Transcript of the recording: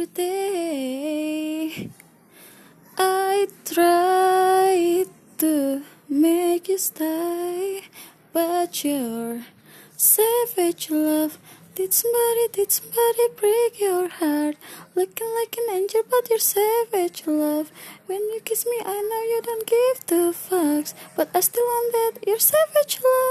every day. I try to make you stay, but your savage love did somebody, did somebody break your heart? Looking like an angel, but you're savage love. When you kiss me, I know you don't give two fucks, but I still want that, your savage love.